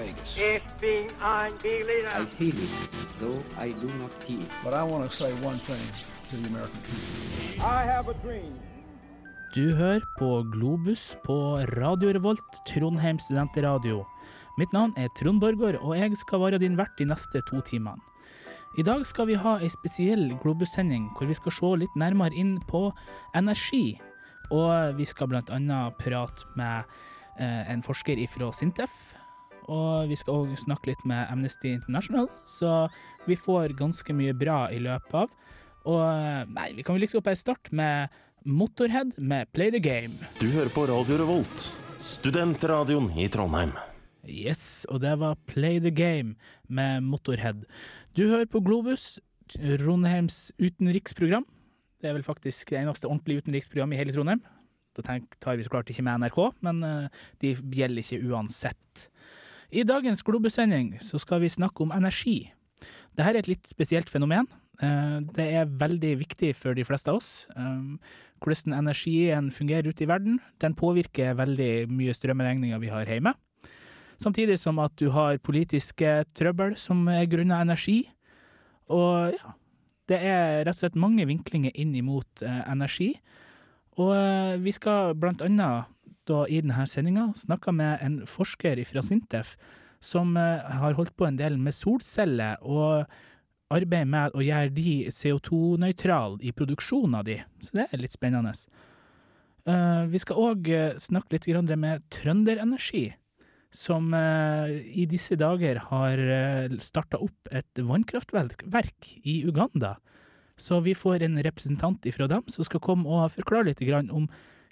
Vegas. It's being unbelievable. I feel it, though I do not feel it. But I want to say one thing to the American people. I have a dream. Du hører på Globus på Radio Revolt, Trondheim studentradio. Mitt navn er Trond Borgård, og jeg skal være din vert de neste to timene. I dag skal vi ha ei spesiell Globus-sending hvor vi skal se litt nærmere inn på energi. Og vi skal annet prate med eh, en forsker fra Sintef. Og vi skal òg snakke litt med Amnesty International, så vi får ganske mye bra i løpet av. Og eh, nei, vi kan vel liksom bare starte med Motorhead med Play the Game. Du hører på Radio Revolt, studentradioen i Trondheim. Yes, og det var Play the Game med Motorhead. Du hører på Globus, Trondheims utenriksprogram. Det er vel faktisk det eneste ordentlige utenriksprogrammet i hele Trondheim. Da tar vi så klart ikke med NRK, men eh, de gjelder ikke uansett. I dagens Globus-sending så skal vi snakke om energi. Dette er et litt spesielt fenomen. Eh, Det er veldig viktig for de fleste av oss. eh, Hvordan energien fungerer ute i verden. Den påvirker veldig mye strømregninger vi har hjemme. Samtidig som at du har politiske trøbbel som er grunna energi. Og ja, det er rett og slett mange vinklinger inn imot eh, energi. Og vi skal blant annet da i denne sendinga snakke med en forsker fra Sintef som eh, har holdt på en del med solceller og arbeider med å gjøre de CO2-nøytrale i produksjonen av de. Så det er litt spennende. Eh, vi skal òg snakke litt med Trønderenergi som eh, i disse dager har starta opp et vannkraftverk i Uganda. Så vi får en representant ifra dem som skal komme og forklare litt om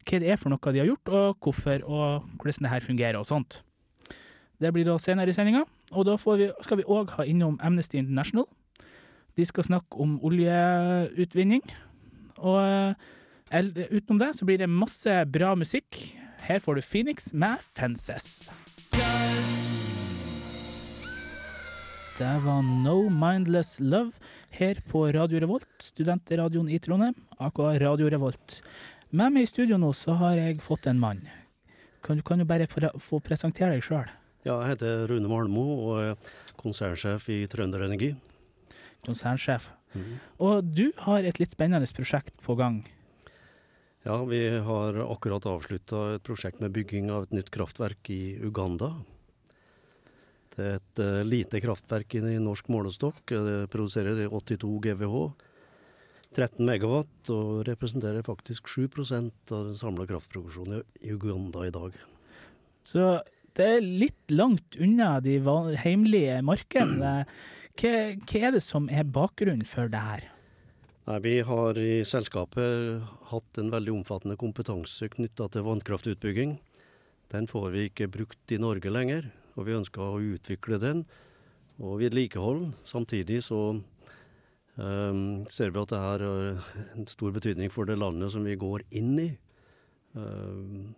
hva det er for noe de har gjort, og hvorfor, og hvordan det her fungerer og sånt. Det blir da senere i sendinga, og da vi, skal vi òg ha innom Amnesty International. De skal snakke om oljeutvinning. Og eh, utenom det så blir det masse bra musikk. Her får du Phoenix med Fences. Det var No Mindless Love her på Radio Revolt, studentradioen i Trondheim, aka Radio Revolt. Med meg i studio nå så har jeg fått en mann. Kan du kan du bare få presentere deg sjøl? Ja, jeg heter Rune Malmo og er konsernsjef i Trønder Energi. Konsernsjef. Og du har et litt spennende prosjekt på gang. Ja, vi har akkurat avslutta et prosjekt med bygging av et nytt kraftverk i Uganda. Det er et eh, lite kraftverk i norsk målestokk. Det produserer 82 GWh. 13 megawatt og representerer faktisk 7% av den samla kraftproduksjonen i Uganda i dag. Så det er litt langt unna de heimlige markedene. Hva, hva er det som er bakgrunnen for det her? Nei, Vi har i selskapet hatt en veldig omfattende kompetanse knytta til vannkraftutbygging. Den får vi ikke brukt i Norge lenger, og vi ønsker å utvikle den og vedlikeholde den. Samtidig så ehm, ser vi at det har eh, en stor betydning for det landet som vi går inn i. Ehm,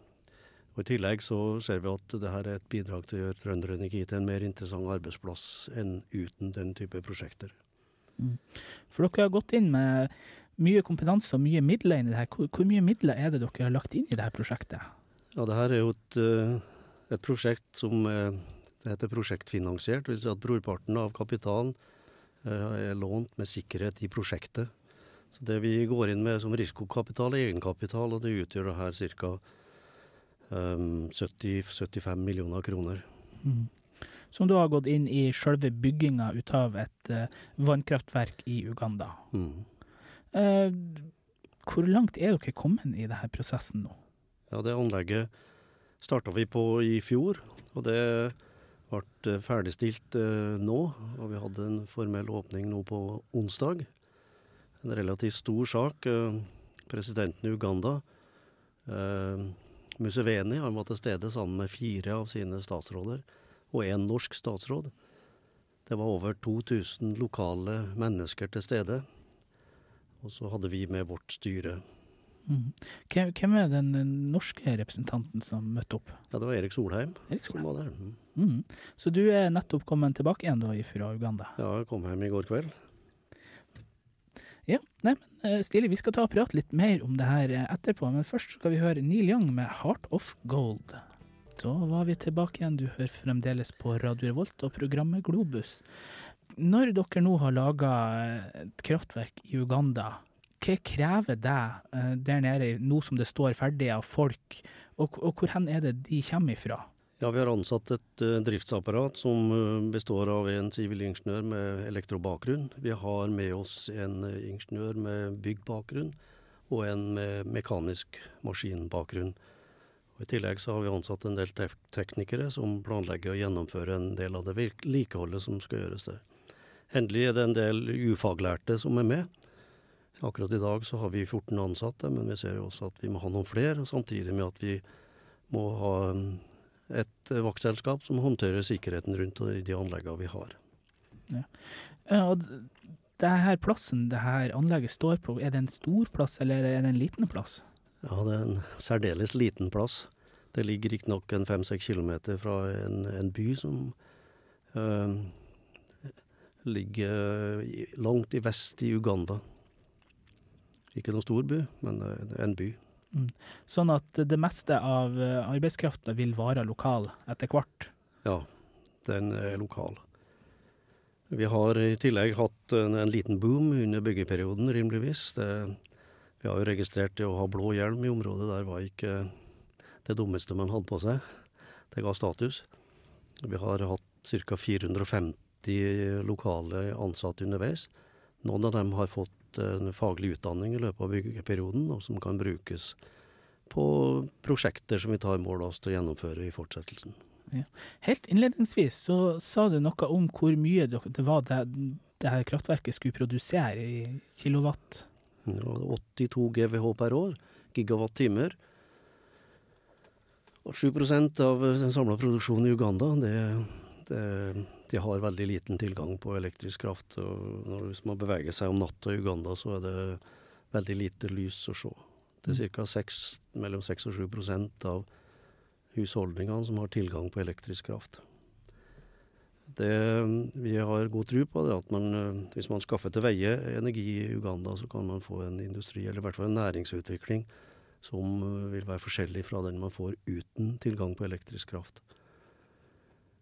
og I tillegg så ser vi at det her er et bidrag til å gjøre Trønderenergi til en mer interessant arbeidsplass enn uten den type prosjekter. For dere har gått inn med mye kompetanse og mye midler inn i det her. Hvor, hvor mye midler er det dere har lagt inn i det her prosjektet? Ja, det her er jo et, eh, et prosjekt som eh, det heter prosjektfinansiert. Det vil si at brorparten av kapitalen er lånt med sikkerhet i prosjektet. Så Det vi går inn med som risikokapital, er egenkapital, og det utgjør det her ca. 70-75 millioner kroner. Som da har gått inn i selve bygginga ut av et uh, vannkraftverk i Uganda. Mm. Uh, hvor langt er dere kommet i denne prosessen nå? Ja, det anlegget starta vi på i fjor, og det ble eh, ferdigstilt eh, nå. Og vi hadde en formell åpning nå på onsdag. En relativt stor sak. Eh, presidenten i Uganda, Museveni, han var til stede sammen med fire av sine statsråder, og en norsk statsråd. Det var over 2000 lokale mennesker til stede. Og så hadde vi med vårt styre. Mm. Hvem er den norske representanten som møtte opp? Ja, det var Erik Solheim Erik som Solheim. var der. Mm. Mhm. Så du er nettopp kommet tilbake igjen da fra Uganda? Ja, jeg kom hjem i går kveld. Ja, nei, men eh, stilig. Vi skal ta og prate litt mer om det her eh, etterpå, men først skal vi høre Neil Young med 'Heart of Gold'. Da var vi tilbake igjen. Du hører fremdeles på Radio Revolt og programmet Globus. Når dere nå har laga et kraftverk i Uganda, hva krever det eh, der nede, nå som det står ferdig av folk, og, og hvor hen er det de kommer ifra? Ja, Vi har ansatt et uh, driftsapparat som uh, består av en sivilingeniør med elektrobakgrunn. Vi har med oss en uh, ingeniør med byggbakgrunn og en med mekanisk maskinbakgrunn. Og I tillegg så har vi ansatt en del tek teknikere som planlegger å gjennomføre en del av det vedlikeholdet som skal gjøres der. Endelig er det en del ufaglærte som er med. Akkurat i dag så har vi 14 ansatte, men vi ser jo også at vi må ha noen flere, samtidig med at vi må ha um, et vaktselskap som håndterer sikkerheten rundt de anleggene vi har. Ja. Og det her plassen det her anlegget står på, er det en stor plass eller er det en liten plass? Ja, det er en særdeles liten plass. Det ligger riktignok en fem-seks kilometer fra en, en by som øh, ligger langt i vest i Uganda. Ikke noen stor by, men en by. Mm. Sånn at det meste av eh, arbeidskrafta vil være lokal etter hvert? Ja, den er lokal. Vi har i tillegg hatt en, en liten boom under byggeperioden, rimeligvis. Det, vi har jo registrert det å ha blå hjelm i området der var ikke det dummeste man hadde på seg. Det ga status. Vi har hatt ca. 450 lokale ansatte underveis. Noen av dem har fått en faglig utdanning i løpet av byggeperioden, og som kan brukes på prosjekter som vi tar mål av oss til å gjennomføre i fortsettelsen. Ja. Helt innledningsvis så sa du noe om hvor mye det var det, det her kraftverket skulle produsere i kilowatt. Ja, 82 GWh per år, gigawatt-timer. Og 7% av den samla produksjonen i Uganda, det, det, de har veldig liten tilgang på elektrisk kraft. og når, Hvis man beveger seg om natta i Uganda, så er det veldig lite lys å se. Det er ca. mellom 6 og 7% av husholdningene som har tilgang på elektrisk kraft. Det vi har god tro på, er at man, hvis man skaffer til veie energi i Uganda, så kan man få en industri, eller i hvert fall en næringsutvikling, som vil være forskjellig fra den man får uten tilgang på elektrisk kraft.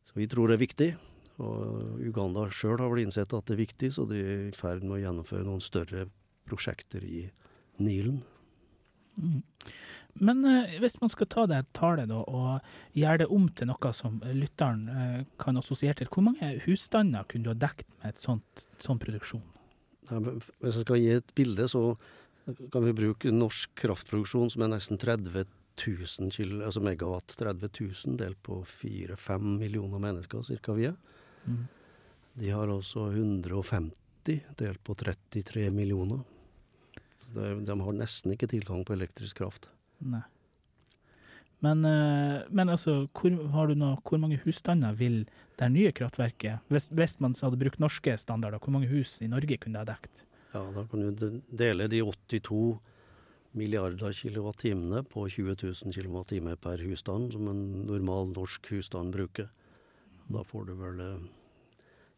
Så vi tror det er viktig. Og Uganda sjøl har vel innsett at det er viktig, så de er i ferd med å gjennomføre noen større prosjekter i Nilen. Mm. Men eh, hvis man skal ta det tallet da, og gjøre det om til noe som lytteren eh, kan assosiere til, hvor mange husstander kunne du ha dekket med et sånt, sånn produksjon? Ja, hvis jeg skal gi et bilde, så kan vi bruke norsk kraftproduksjon som er nesten 30 000 kilo, altså megawatt. 30 000 delt på 4-5 millioner mennesker, cirka vi er. Mm. De har også 150 delt på 33 millioner. De, de, har nesten ikke tilgang på elektrisk kraft. Nei. Men, eh, men altså, hvor, noe, hvor, mange husstander vil det nye kraftverket hvis, hvis, man hadde brukt norske standarder, hvor mange hus i Norge kunne det ha dekt? Ja, Da kan du dele de 82 milliarder kilowattimene på 20 000 kilowattimer per husstand, som en normal norsk husstand bruker. Da får du vel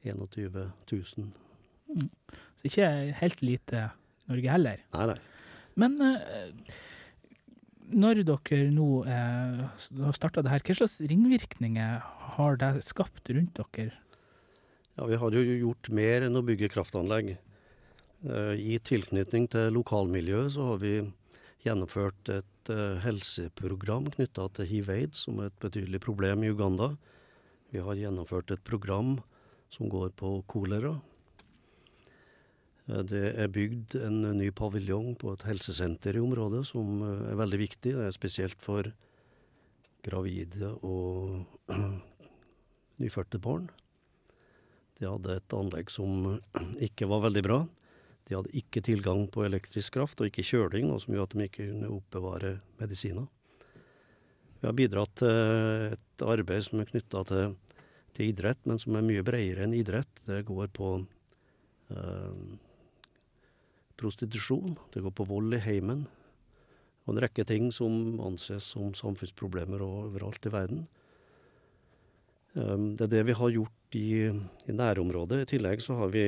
21 000. Mm. Så ikke helt lite Norge heller. Nei, nei. Men uh, når dere nå eh, har starta det her, hva slags ringvirkninger har det skapt rundt dere? Ja, Vi har jo gjort mer enn å bygge kraftanlegg. Uh, I tilknytning til lokalmiljøet så har vi gjennomført et helseprogram knytta til hiv-aids, som er et betydelig problem i Uganda. Vi har gjennomført et program som går på kolera, Eh, det er bygd en ny paviljong på et helsesenter i området som eh, er veldig viktig. Det er spesielt for gravide og nyfødte barn. De hadde et anlegg som ikke var veldig bra. De hadde ikke tilgang på elektrisk kraft og ikke kjøling, noe som gjorde at de ikke kunne oppbevare medisiner. Vi har bidratt til et arbeid som er knytta til, til, idrett, men som er mye bredere enn idrett. Det går på eh, prostitusjon, det går på vold i heimen, og en rekke ting som anses som samfunnsproblemer overalt i verden. Um, det er det vi har gjort i, i, nærområdet. I tillegg så har vi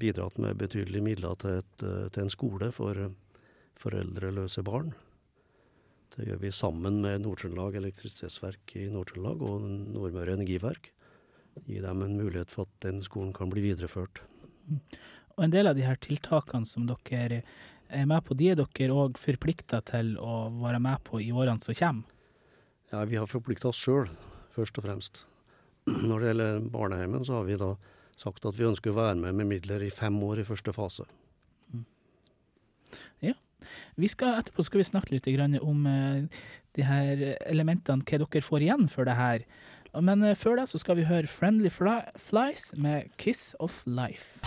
bidratt med betydelige midler til, et, til en skole for foreldreløse barn. Det gjør vi sammen med Nord-Trøndelag Elektrisitetsverk i Nord-Trøndelag og Nordmøre Energiverk. Gi dem en mulighet for at den skolen kan bli videreført. Og en del av de her tiltakene som dere er med på, de er dere òg forplikta til å være med på i årene som kommer? Ja, vi har forplikta oss sjøl, først og fremst. Når det gjelder barneheimen, så har vi da sagt at vi ønsker å være med med midler i fem år i første fase. Vi skal, etterpå skal vi snakke litt grann om eh, de her elementene, hva dere får igjen for det her. Men eh, før det så skal vi høre Friendly Flies med Kiss of Life.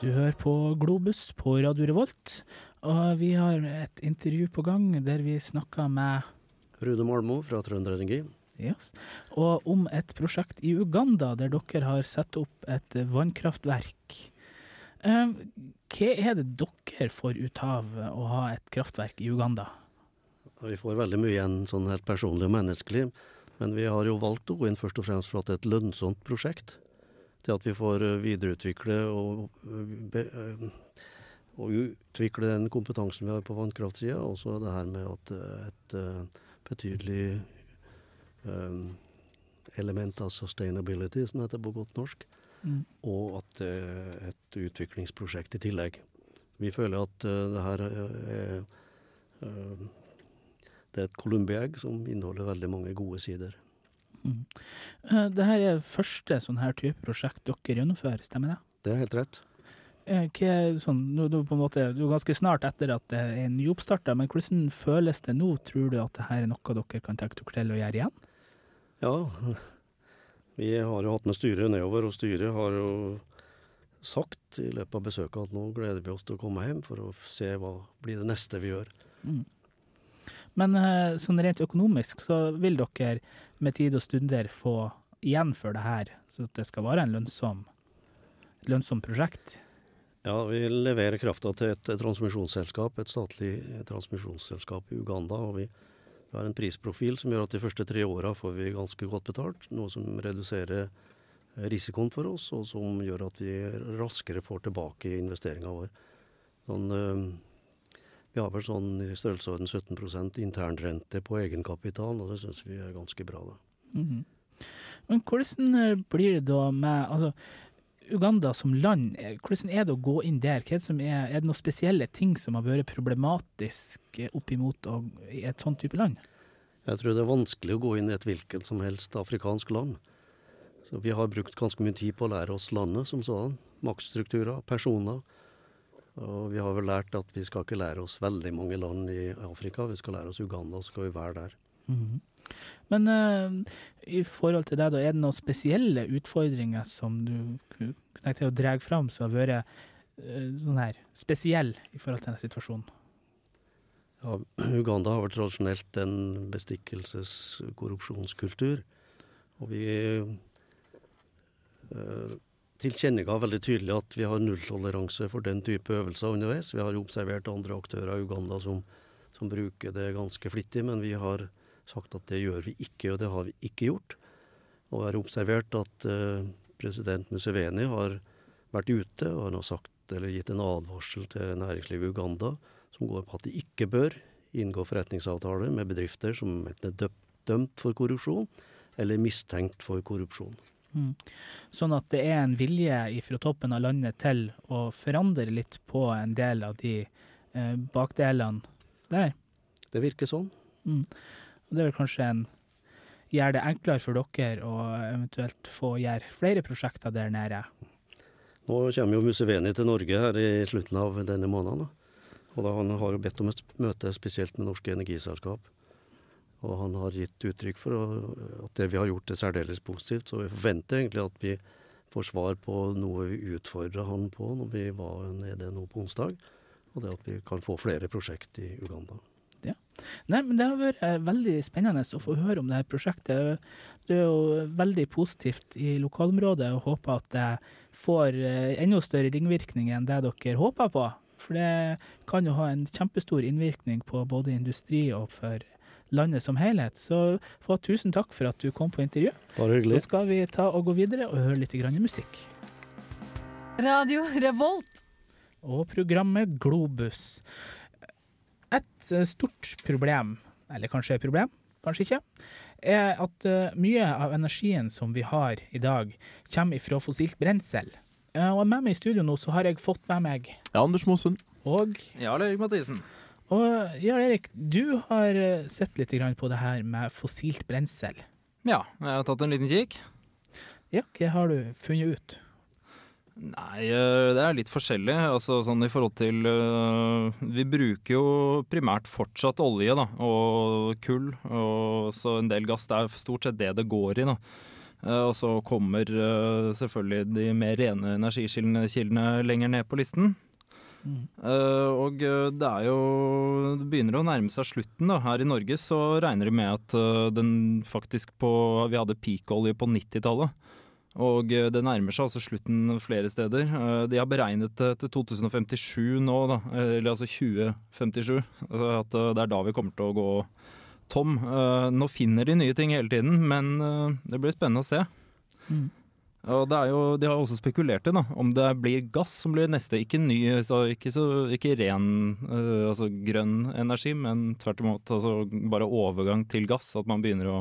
Du hører på Globus på Radio Revolt, og vi har et intervju på gang der vi snakker med Rune Malmo fra Trønderenergi. Yes. Og om et prosjekt i Uganda der dere har satt opp et vannkraftverk. Eh, hva er det dere får ut av å ha et kraftverk i Uganda? Vi får veldig mye igjen sånn helt personlig og menneskelig, men vi har jo valgt å gå inn først og fremst for at det er et lønnsomt prosjekt. Til at vi får eh, videreutvikle og, eh, eh, og utvikle den kompetansen vi har på vannkraftsida, og så det her med at et betydelig element av sustainability, som heter på godt norsk, Mm. og at det er et utviklingsprosjekt i tillegg. Vi føler at eh, det her eh, er eh, Det er et columbi-egg som inneholder veldig mange gode sider. Mm. Eh, det er første sånn her type prosjekt dere gjennomfører, stemmer det? Det er helt rett. Eh, Hva sånn, du, på en måte, du er ganske snart etter at det er nyoppstarta, men hvordan føles det nå? Tror du at det her er noe dere kan tenke dere til å gjøre igjen? Ja, vi har jo hatt med styret nedover, og styret har jo sagt i løpet av besøket at nå gleder vi oss til å komme hjem for å se hva blir det neste vi gjør. Mm. Men eh, sånn rent økonomisk så vil dere med tid og stunder få igjen for det her, så det skal være en lønnsom, et lønnsomt prosjekt? Ja, vi leverer krafta til et transmisjonsselskap, et statlig transmisjonsselskap i Uganda. og vi vi har en prisprofil som gjør at de første tre åra får vi ganske godt betalt, noe som reduserer risikoen for oss, og som gjør at vi raskere får tilbake investeringa vår. Sånn, eh, vi har vel sånn i størrelsesorden 17% internrente på egenkapital, og det syns vi er ganske bra. da. Mhm. Men hvordan eh, blir det da med altså, Uganda som land, eh, hvordan er det å gå inn der? Er, det er, er det noen spesielle ting som har vært problematisk eh, oppimot i et sånt type land? Jeg tror det er vanskelig å gå inn i et hvilket som helst afrikansk land. Så vi har brukt ganske mye tid på å lære oss landet som sådan. Maktstrukturer, personer. Og vi har vel lært at vi skal ikke lære oss veldig mange land i Afrika. Vi skal lære oss Uganda, så skal vi være der. Mhm. Men uh, i forhold til deg, da, er det noen spesielle utfordringer som du kunne deg å dra fram, som har vært uh, her spesiell i forhold til denne situasjonen? Ja, Uganda har vært tradisjonelt en bestikkelses-korrupsjonskultur. Og vi uh, tilkjennega veldig tydelig at vi har nulltoleranse for den type øvelser underveis. Vi har jo observert andre aktører i Uganda som, som bruker det ganske flittig, men vi har sagt at det gjør vi ikke, og det har vi ikke gjort. Og er observert at eh, president Museveni har vært ute og han har sagt, eller gitt en advarsel til næringslivet i Uganda som går på at de ikke bør inngå forretningsavtaler med bedrifter som enten er dømt for korrupsjon eller mistenkt for korrupsjon. Mm. Sånn at det er en vilje fra toppen av landet til å forandre litt på en del av de eh, bakdelene der. Det virker sånn. Mm. Og det er vel kanskje en gjør det enklere for dere å eventuelt få gjøre flere prosjekter der nede. Nå kommer jo Museveni til Norge her i slutten av denne måneden. Og da Han har jo bedt om et møte spesielt med norske energiselskap. Og han har gitt uttrykk for at det vi har gjort er særdeles positivt. Så vi forventer egentlig at vi får svar på noe vi utfordra han på når vi var nede nå på onsdag. Og det at vi kan få flere prosjekt i Uganda. Nei, men Det har vært eh, veldig spennende å få høre om dette prosjektet. Det er jo veldig positivt i lokalområdet og håper at det får eh, enda større ringvirkning enn det dere håper på. For det kan jo ha en kjempestor innvirkning på både industri og for landet som helhet. Så få tusen takk for at du kom på intervju. Bare Så skal vi ta og gå videre og høre litt grann musikk. Radio Revolt. Og programmet Globus. Et eh, stort problem, eller kanskje et problem, kanskje ikke, er at eh, mye av energien som vi har i dag, kommer ifra fossilt brensel. Eh, og med meg i studio nå så har jeg fått med meg Ja, Anders Mosen. og Jarl Erik Mathisen. Og Jarl Erik, du har sett litt på det her med fossilt brensel. Ja, jeg har tatt en liten kikk. Ja, hva har du funnet ut? Nei, eh, det er litt forskjellig. Altså sånn i forhold til eh, Vi bruker jo primært fortsatt olje da, og kull, og så en del gass. Det er stort sett det det går i. da. Eh, Og så kommer selvfølgelig de mer rene energikildene lenger ned på listen. Mm. og det er jo Det begynner å nærme seg slutten. da. Her i Norge så regner de med at den faktisk på Vi hadde peakolje på 90-tallet. Og eh, det nærmer seg altså slutten flere steder. Eh, De har beregnet det til 2057 nå, da. eh, Eller altså 2057. eh, At eh, det er da vi kommer til å gå tom. Eh, Nå finner de nye ting hele tiden, men eh, det blir spennende å se. Mm. Og det jo, De har også spekulert i da, om det blir gass som blir neste. Ikke ny, så ikke, så, ikke ren eh, altså grønn energi, men tvert imot altså bare overgang til gass. At man begynner å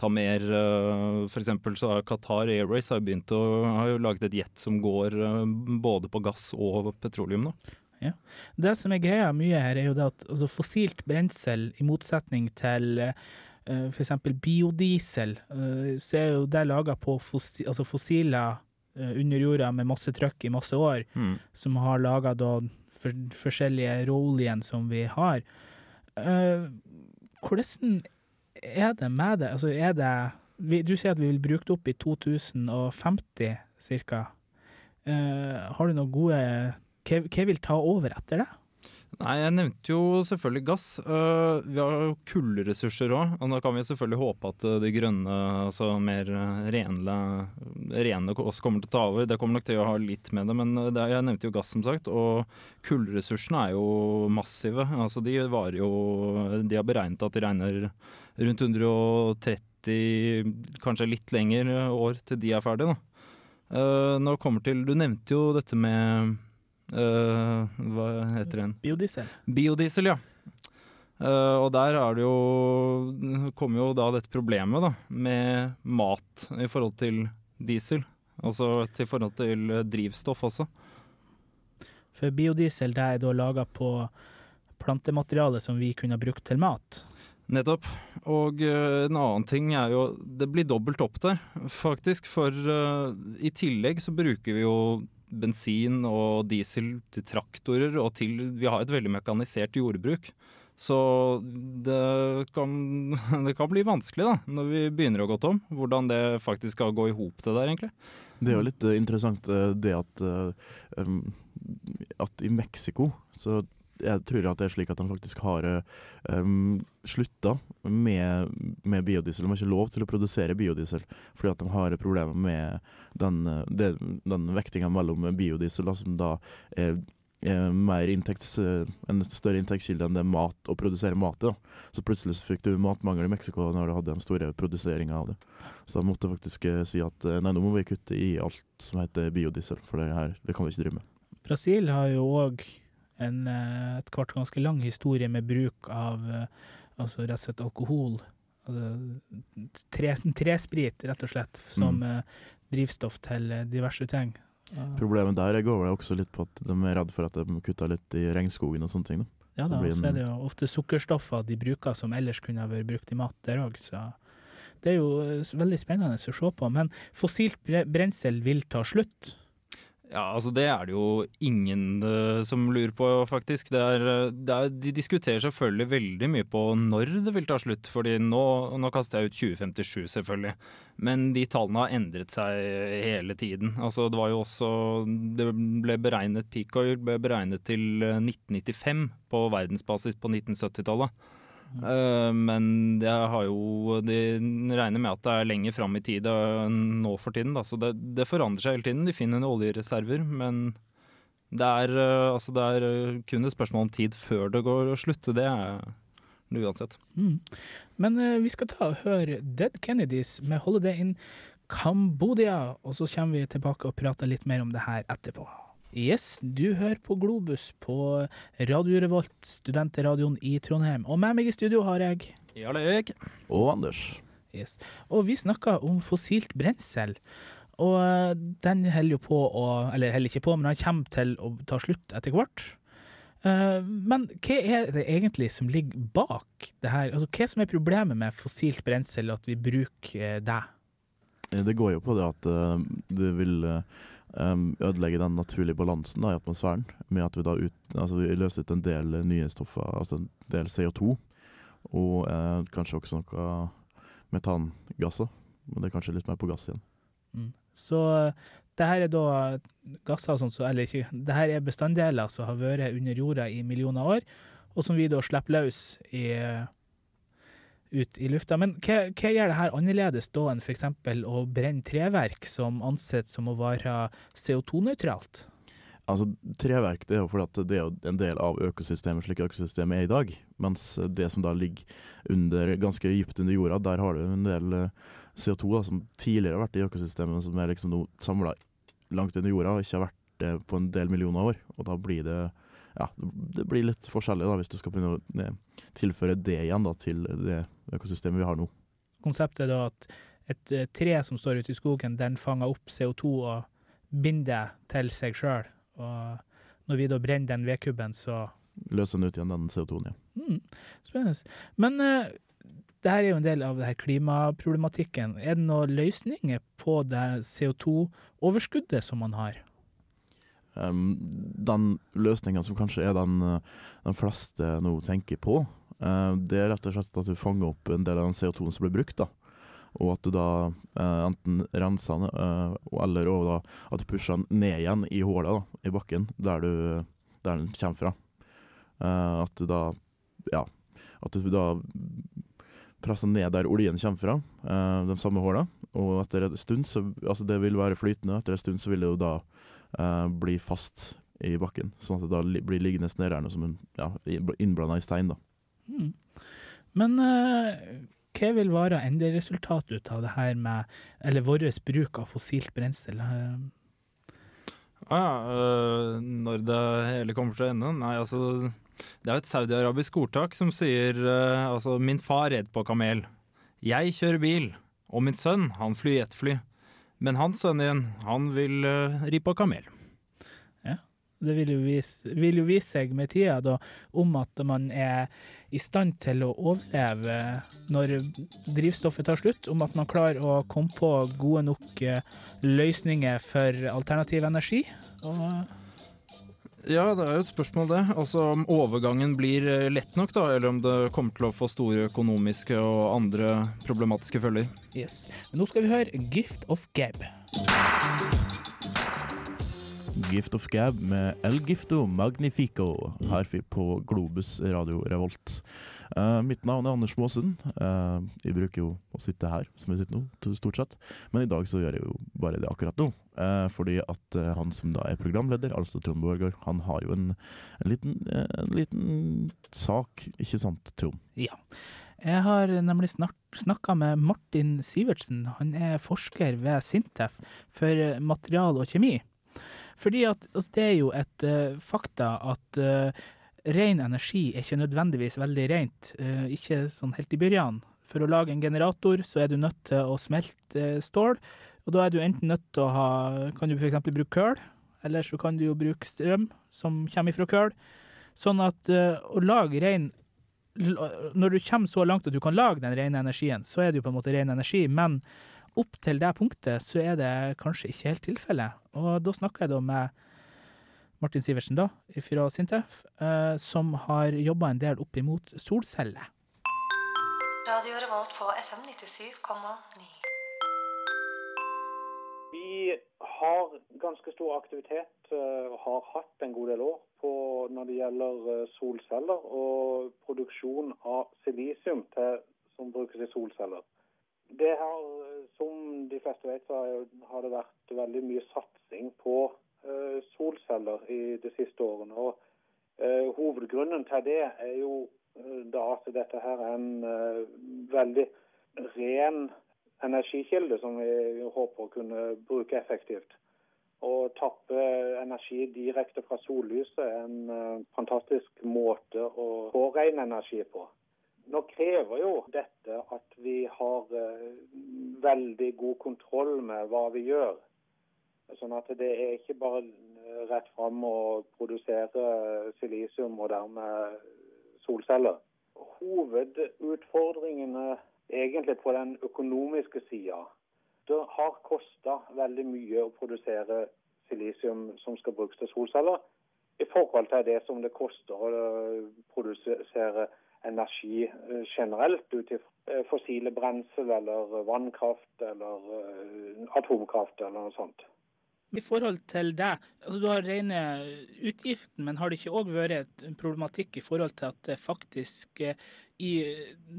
ta mer uh, For eksempel så har Qatar Airways har begynt å har jo laget et jet som går eh, både på gass og petroleum. da. Det som er greia mye her, er jo det at altså, fossilt brensel, i motsetning til uh, f.eks. biodiesel, eh, så er jo det laga på fossi altså fossiler eh, under jorda med masse trøkk i masse år, som har laga da for, forskjellige råoljen som vi har. Eh, hvordan er det med det? Altså, er det vi, Du sier at vi vil bruke det opp i 2050 ca. har du noen gode hva, hva vil ta over etter det? Nei, jeg nevnte jo selvfølgelig gass. Uh, vi har jo kullressurser òg, og da kan vi selvfølgelig håpe at eh, de grønne, altså mer renle, rene, oss kommer til å ta over. Det kommer nok til å ha litt med det, men eh, det, jeg nevnte jo gass, som sagt. Og kullressursene er jo massive. Altså, de varer jo De har beregnet at de regner rundt 130, kanskje litt lenger år til de er ferdige, da. Eh, når det kommer til Du nevnte jo dette med uh, Hva heter det igjen? Biodiesel? Biodiesel, ja. Uh, og der er det jo kommer jo da dette problemet da, med mat i forhold til diesel. Altså til forhold til eh, drivstoff også. For biodiesel det er da laga på plantemateriale som vi kunne brukt til mat. Nettopp. Og uh, en annen ting er jo Det blir dobbelt opp der, faktisk. For uh, i tillegg så bruker vi jo bensin og diesel til traktorer, og til Vi har et veldig mekanisert jordbruk. Så det kan, det kan bli vanskelig da, når vi begynner å gå tom. Hvordan det faktisk skal gå i hop det der, egentlig. Det er jo litt eh, interessant det at, at i Mexico så jeg tror at det er slik at de faktisk har um, slutta med, med biodiesel. De har ikke lov til å produsere biodiesel fordi at de har problemer med den, eh, den vektinga mellom biodiesel, da, som da er, er mer inntekts, eh, en større inntektskilde enn det er mat, å produsere mat i. Så plutselig fikk du matmangel i Mexico når du hadde den store produseringa av det. Så de måtte faktisk eh, si at eh, nei, nå må vi kutte i alt som heter biodiesel, for det her det kan vi ikke drive med. Brasil har jo òg en eh, et kvart ganske lang historie med bruk av eh, altså rett og slett alkohol. Altså, tre, tresprit, rett og slett, som Mm. eh, drivstoff til diverse ting. Problemet der går vel også litt på at de er redd for at de kutter litt i regnskogen og sånne ting. Da. Ja da, og så er det jo ofte sukkerstoffer de bruker som ellers kunne ha vært brukt i mat der òg, så det er jo veldig spennende å se på. Men fossilt bre- brensel vil ta slutt. Ja, altså det er det jo ingen uh, som lurer på, faktisk. Det er, eh, det er, de diskuterer selvfølgelig veldig mye på når det vil ta slutt. fordi nå, nå kaster jeg ut 2057, selvfølgelig. Men de tallene har endret seg hele tiden. Altså det var jo også Det ble beregnet Peak Oil ble beregnet til eh, 1995 på verdensbasis på 1970-tallet. Eh, men jeg har jo De regner med at det er lenger fram i tid enn nå for tiden. Da. Så det, det forandrer seg hele tiden. De finner noen oljereserver, men det er, uh, altså det er eh, kun et spørsmål om tid før det går å slutte. Det er det uansett. Mm. Men uh, vi skal ta og høre Dead Kennedys med 'Holiday in Cambodia', og så kommer vi tilbake og prater litt mer om det her etterpå. Yes, du hører på Globus på Radio Revolt, studentradioen i Trondheim. Og med meg i studio har jeg Jarl Erik. Og Anders. Yes. Og vi snakker om fossilt brensel. Og eh, den holder jo på å Eller holder ikke på, men den kommer til å ta slutt etter hvert. Eh, Men hva er det egentlig som ligger bak det her? Altså, hva som er problemet med fossilt brensel, og at vi bruker eh, det? Det går jo på det at det vil eh, em, ødelegge den naturlige balansen da, i atmosfæren, med at vi da ut, altså vi løser ut en del nye stoffer, altså en del CO2, og eh, kanskje også noe metangasser. Men det er kanskje litt mer på gass igjen. Mm. Så eh, det her er da gasser sånt, så, eller ikke, det her er bestanddeler som har vært under jorda i millioner år, og som vi da slipper løs i, ut i lufta. Men hva, hva gjør det her annerledes da enn f.eks. å brenne treverk, som ansett som å være CO2-nøytralt? Altså, Treverk det er jo fordi det er en del av økosystemet slik økosystemet er i dag. Mens det som da ligger under, ganske dypt under jorda, der har du en del eh, CO2 da, som tidligere har vært i økosystemet, som er liksom samla langt under jorda og ikke har vært det på en del millioner år. Og da blir det ja, det blir litt forskjellig da, hvis du skal begynne å eh, tilføre det igjen da, til det økosystemet vi har nå. Konseptet er da at et eh, tre som står ute i skogen, den fanger opp CO2 og binder det til seg sjøl. Og når vi da brenner den vedkubben, så Løser den ut igjen den CO2-en, ja. mm, Spennende. Men uh, det her er jo en del av det her klimaproblematikken. Er det noen løsninger på det CO2-overskuddet som man har? Um, den løsningen som kanskje er den, uh, den fleste nå tenker på, uh, det er rett og slett at du fanger opp en del av den CO2-en som blir brukt. da. Og at du da uh, enten renser den, uh, eller da, at du pusher den ned igjen i hullet i bakken, der, du, der den kommer fra. Uh, at du da ja, at du da presser ned der oljen kommer fra, uh, de samme hullene. Og etter en stund, så, altså det vil være flytende, etter en stund så vil det jo da eh, blir fast i bakken. Sånn at det da blir liggende nede som en ja, innblanda i stein. da. Mm. Men uh, hva vil være enderesultatet ut av det her med Eller vår bruk av fossilt brensel? Eh, Ah, øh, når det hele kommer til ende? Nei, altså Det er jo et saudiarabisk ordtak som sier øh, altså Min far red på kamel. Jeg kjører bil. Og min sønn, han flyr jetfly. Men hans sønn igjen, han vil uh, ri på kamel. det vil jo, vise, vil jo vise seg med tida da, om at man er i stand til å overleve når drivstoffet tar slutt, om at man klarer å komme på gode nok eh, løsninger for alternativ energi. Og Ja, det er jo et spørsmål, det. Altså om overgangen blir øh, lett nok, da, eller om det kommer til å få store økonomiske og andre problematiske følger. yes. Men nå skal vi høre 'Gift of Gab'. Gift of Gab med El Gifto Magnifico her vi på Globus Radio Revolt. Eh, mitt navn er Anders Maasen. Uh, jeg bruker jo å sitte her, som jeg sitter nå, stort sett. Men i dag så gjør jeg jo bare det akkurat nå. Uh, fordi at han som da er programleder, altså Trond Borgar, han har jo en, en, liten, en liten sak, ikke sant, Trond? Ja. Jeg har nemlig snakka med Martin Sivertsen. Han er forsker ved Sintef for material og kjemi. Fordi at altså, det er jo et uh, fakta at uh, ren energi er ikke nødvendigvis veldig rent. eh, ikke sånn helt i begynnelsen. For å lage en generator så er du nødt til å smelte eh, stål, og da er du enten nødt til å ha Kan du f.eks. bruke kull, eller så kan du jo bruke strøm som kommer fra kull. Sånn at eh, å lage ren Når du kommer så langt at du kan lage den rene energien, så er det jo på en måte ren energi, men opp til det punktet så er det kanskje ikke helt tilfellet. Og da snakker jeg da med Martin Sivertsen da, fra Sintef, eh, som har jobba en del opp imot solceller. Radio Revolt på FM 97,9. Vi har ganske stor aktivitet eh, og har hatt en god del år på når det gjelder eh, solceller og produksjon av silisium til, som brukes i solceller. Det har, eh, Som de fleste vet, så har jo- har det vært veldig mye satsing på eh, solceller i de siste årene. og eh, Hovedgrunnen til det er jo eh, da at dette her er en eh, veldig ren energikilde som vi håper å kunne bruke effektivt. Å tappe energi direkte fra sollyset er en eh, fantastisk måte å få ren energi på. Nå krever jo dette at vi har eh, veldig god kontroll med hva vi gjør. Sånn at det er ikke bare rett fram og produsere silisium og dermed solceller. Hovedutfordringene egentlig på den økonomiske sida. Det har kosta veldig mye å produsere silisium som skal brukes til solceller, i forhold til det som det koster å produsere energi eh, generelt ut eh, fossile brensel eller vannkraft eller eh, atomkraft eller noe sånt. I forhold til deg, altså du har rene utgiften, men har det ikke òg vært en problematikk i forhold til at det faktisk i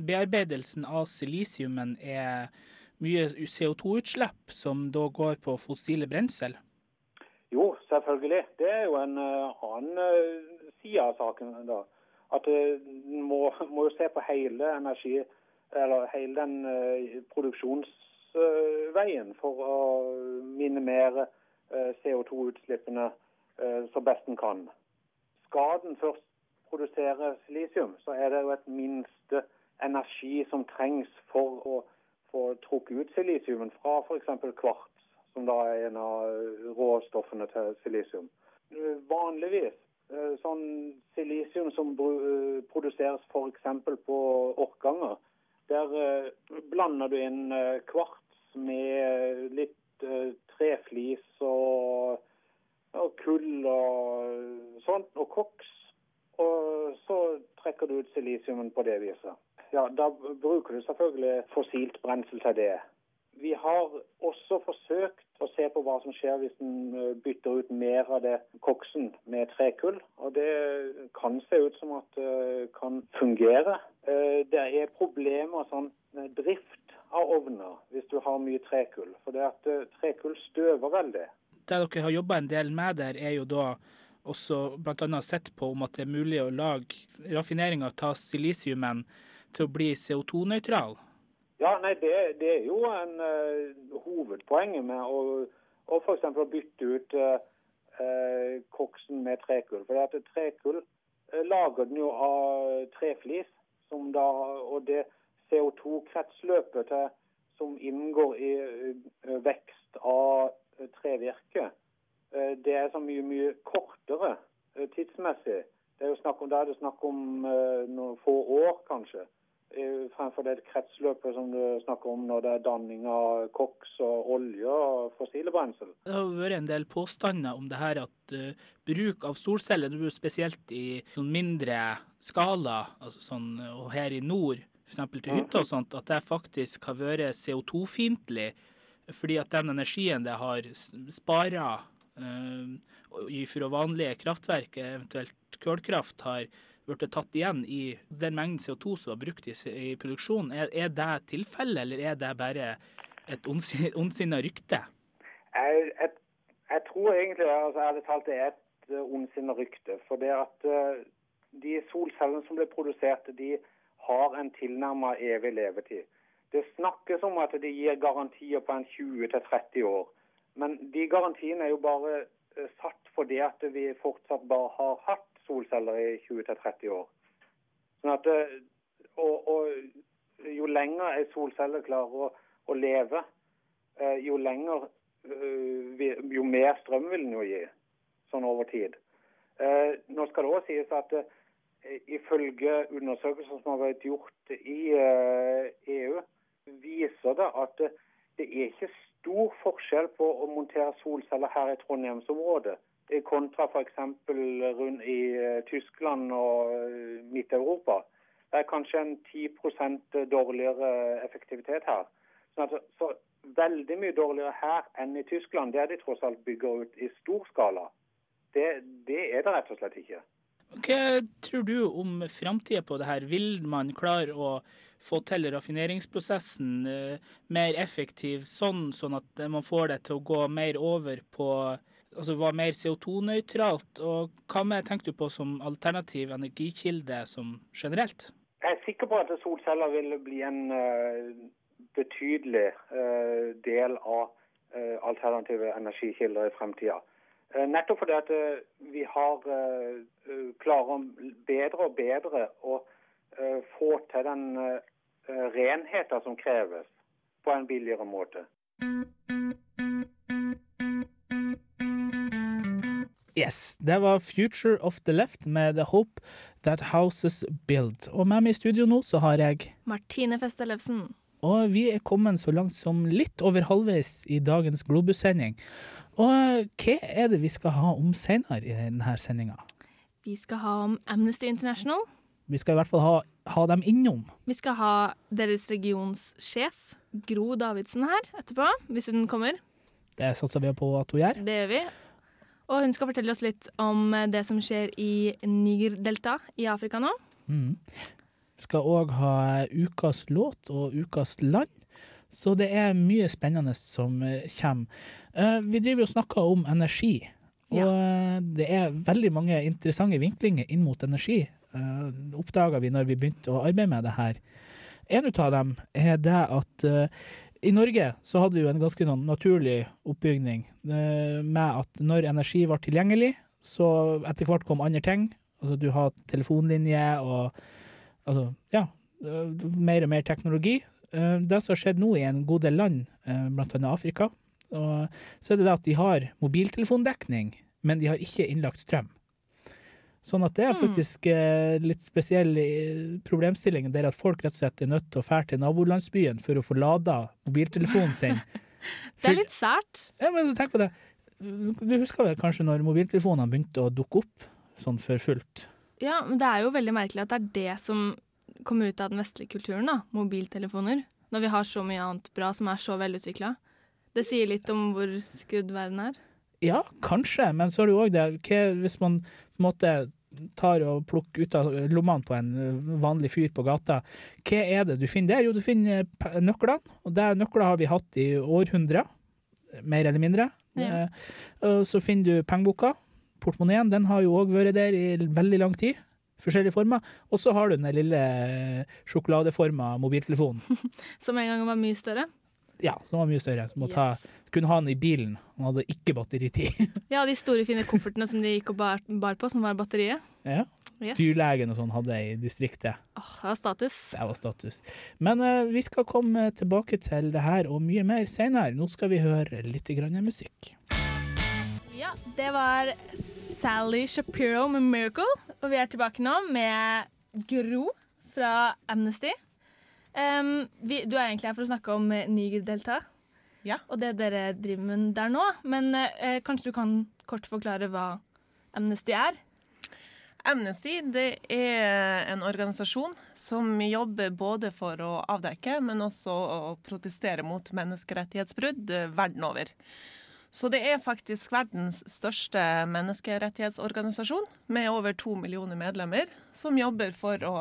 bearbeidelsen av silisiumen er mye CO2-utslipp som da går på fossile brensel? Jo, selvfølgelig. Det er jo en uh, annen uh, side av saken. da. At en må, må, se på hele energi, eller hele den produksjonsveien for å minimere CO2-utslippene så best en kan. Skal den først produsere silisium, så er det jo et minste energi som trengs for å få trukket ut silisiumen fra f.eks. kvarts, som da er en av råstoffene til silisium. Vanligvis sånn silisium som produseres f.eks. på Orkanger, der blander du inn kvarts med litt treflis og, og kull og sånt, og koks. Og så trekker du ut silisiumen på det viset. Ja, Da bruker du selvfølgelig fossilt brensel til det. Vi har også forsøkt å se på hva som skjer hvis en bytter ut mer av det koksen med trekull. Og det kan se ut som at det kan fungere. Det er problemer sånn drift av ovner hvis du har mye trekull. For det at trekull støver veldig. Det dere har jobba en del med der, er jo da også bl.a. sett på om at det er mulig å lage raffinering av silisiumen til å bli CO2-nøytral? Ja, nei, det, det, er jo en uh, hovedpoenget med å, å f.eks. bytte ut uh, koksen med trekull. For at trekull lager den jo av treflis, som da, og det CO2-kretsløpet som inngår i vekst av trevirke, det er så mye, mye kortere tidsmessig. Det er jo snakk om, da er det snakk om noen få år, kanskje fremfor det kretsløpet som du snakker om når det er danning av koks og olje og fossile brensel. Det har vært en del påstander om det her at bruk av solceller, spesielt i mindre skala, altså sånn, og her i nord, f.eks. til hytta og sånt, at det faktisk har vært CO2-fiendtlig. Fordi at den energien det har spara uh, fra vanlige kraftverk, eventuelt kullkraft, har blitt tatt igjen i den mengden CO2 som var brukt i, i produksjonen. Er, er, det tilfellet, eller er det bare et ondsinna rykte? Jeg, jeg, jeg, tror egentlig altså, ærlig talt det er et uh, ondsinna rykte. For det at uh, de solcellene som ble produsert, de har en tilnærmet evig levetid. Det snakkes om at de gir garantier på en 20-30 år. Men de garantiene er jo bare uh, satt fordi at vi fortsatt bare har hatt solceller i 20-30 år. Sånn at, og, og jo lenger ei solcelle klarer å, å leve, jo lenger jo mer strøm vil den jo gi, sånn over tid. Nå skal det òg sies at ifølge undersøkelser som har vært gjort i EU, viser det at det er ikke stor forskjell på å montere solceller her i Trondheimsområdet kontra f.eks. rundt i Tyskland og Midt-Europa. Det er kanskje en 10% dårligere effektivitet her. Så, så, veldig mye dårligere her enn i Tyskland, der de tross alt bygger ut i stor skala. Det, det er det rett og slett ikke. Hva tror du om framtida på det her? Vil man klare å få til raffineringsprosessen eh, mer effektiv, sånn, sånn at man får det til å gå mer over på altså være mer CO2-nøytralt. Og hva med tenker du på som alternativ energikilde som generelt? Jeg er sikker på at solceller vil bli en uh, betydelig del av eh, alternative energikilder i fremtida. Eh, nettopp fordi at eh, vi har eh, klarer bedre og bedre å få til den renheten som kreves, på en billigere måte. Yes, det var Future of the Left med The Hope That Houses Build. Og med meg i studio nå så har jeg Martine Festelevsen. Og vi er kommet så langt som litt over halvveis i dagens Globus-sending. Og hva er det vi skal ha om senere i denne sendinga? Vi skal ha om Amnesty International. Vi skal i hvert fall ha, ha dem innom. Vi skal ha deres regionssjef, Gro Davidsen, her etterpå, hvis hun kommer. Det satser vi på at hun gjør. Det gjør vi. Og hun skal fortelle oss litt om det som skjer i Niger-delta i Afrika nå. Mm. Skal òg ha ukas låt og ukas land. Så det er mye spennende som eh, kommer. Eh, Vi driver og snakker om energi. Og eh, det er veldig mange interessante vinklinger inn mot energi. Uh, Oppdaga vi når vi begynte å arbeide med det her. En av dem er det at i Norge så hadde vi jo en ganske sånn naturlig oppbygning med at når energi var tilgjengelig, så etter hvert kom andre ting. Altså du har telefonlinje og altså, ja, mer og mer teknologi. Eh, Det som har skjedd nå i en god del land, bl.a. blant annet Afrika, og så er det at de har mobiltelefondekning, men de har ikke innlagt strøm. Sånn at det er Mm. faktisk eh, litt spesiell problemstilling. Det er at folk rett og slett er nødt til å fære til nabolandsbyen for å få lada mobiltelefonen sin. Det er litt sært. Ja, men tenk på det. Du husker vel kanskje når mobiltelefonene begynte å dukke opp sånn for fullt? Ja, men det er jo veldig merkelig at det er det som kommer ut av den vestlige kulturen, da. Mobiltelefoner. Når vi har så mye annet bra som er så velutvikla. Det sier litt om hvor skrudd verden er. Ja, kanskje, men så er det jo òg det hva, Hvis man på en måte tar og plukker ut av lommene på en vanlig fyr på gata, hva er det du finner der? Jo, du finner nøklene, og det nøkler har vi hatt i århundrer, mer eller mindre. Ja. Eh, så finner du pengeboka. Portemoneen den har jo òg vært der i veldig lang tid. Forskjellige former. Og så har du den lille eh, sjokoladeforma mobiltelefonen. Som en gang var mye større. Ja, som var mye større. Som må ta, kunne ha den i bilen. Han hadde ikke batteritid. Ja, de store, fine koffertene som de gikk og bar, bar på, som var batteriet. ja. Yes. Dyrlegen og sånn hadde jeg i distriktet. Åh, det var status. Det var status. Men uh, vi skal komme tilbake til det her og mye mer senere. Nå skal vi høre litt grann musikk. Ja, det var Sally Shapiro med 'Miracle'. Og vi er tilbake nå med Gro fra Amnesty. Um, vi, du er egentlig her for å snakke om eh, Niger-delta og det dere driver med der nå. Men uh, kanskje du kan kort forklare hva Amnesty er? Amnesty det er en organisasjon som jobber både for å avdekke, men også å protestere mot menneskerettighetsbrudd verden over. Så det er faktisk verdens største menneskerettighetsorganisasjon, med over to millioner medlemmer, som jobber for å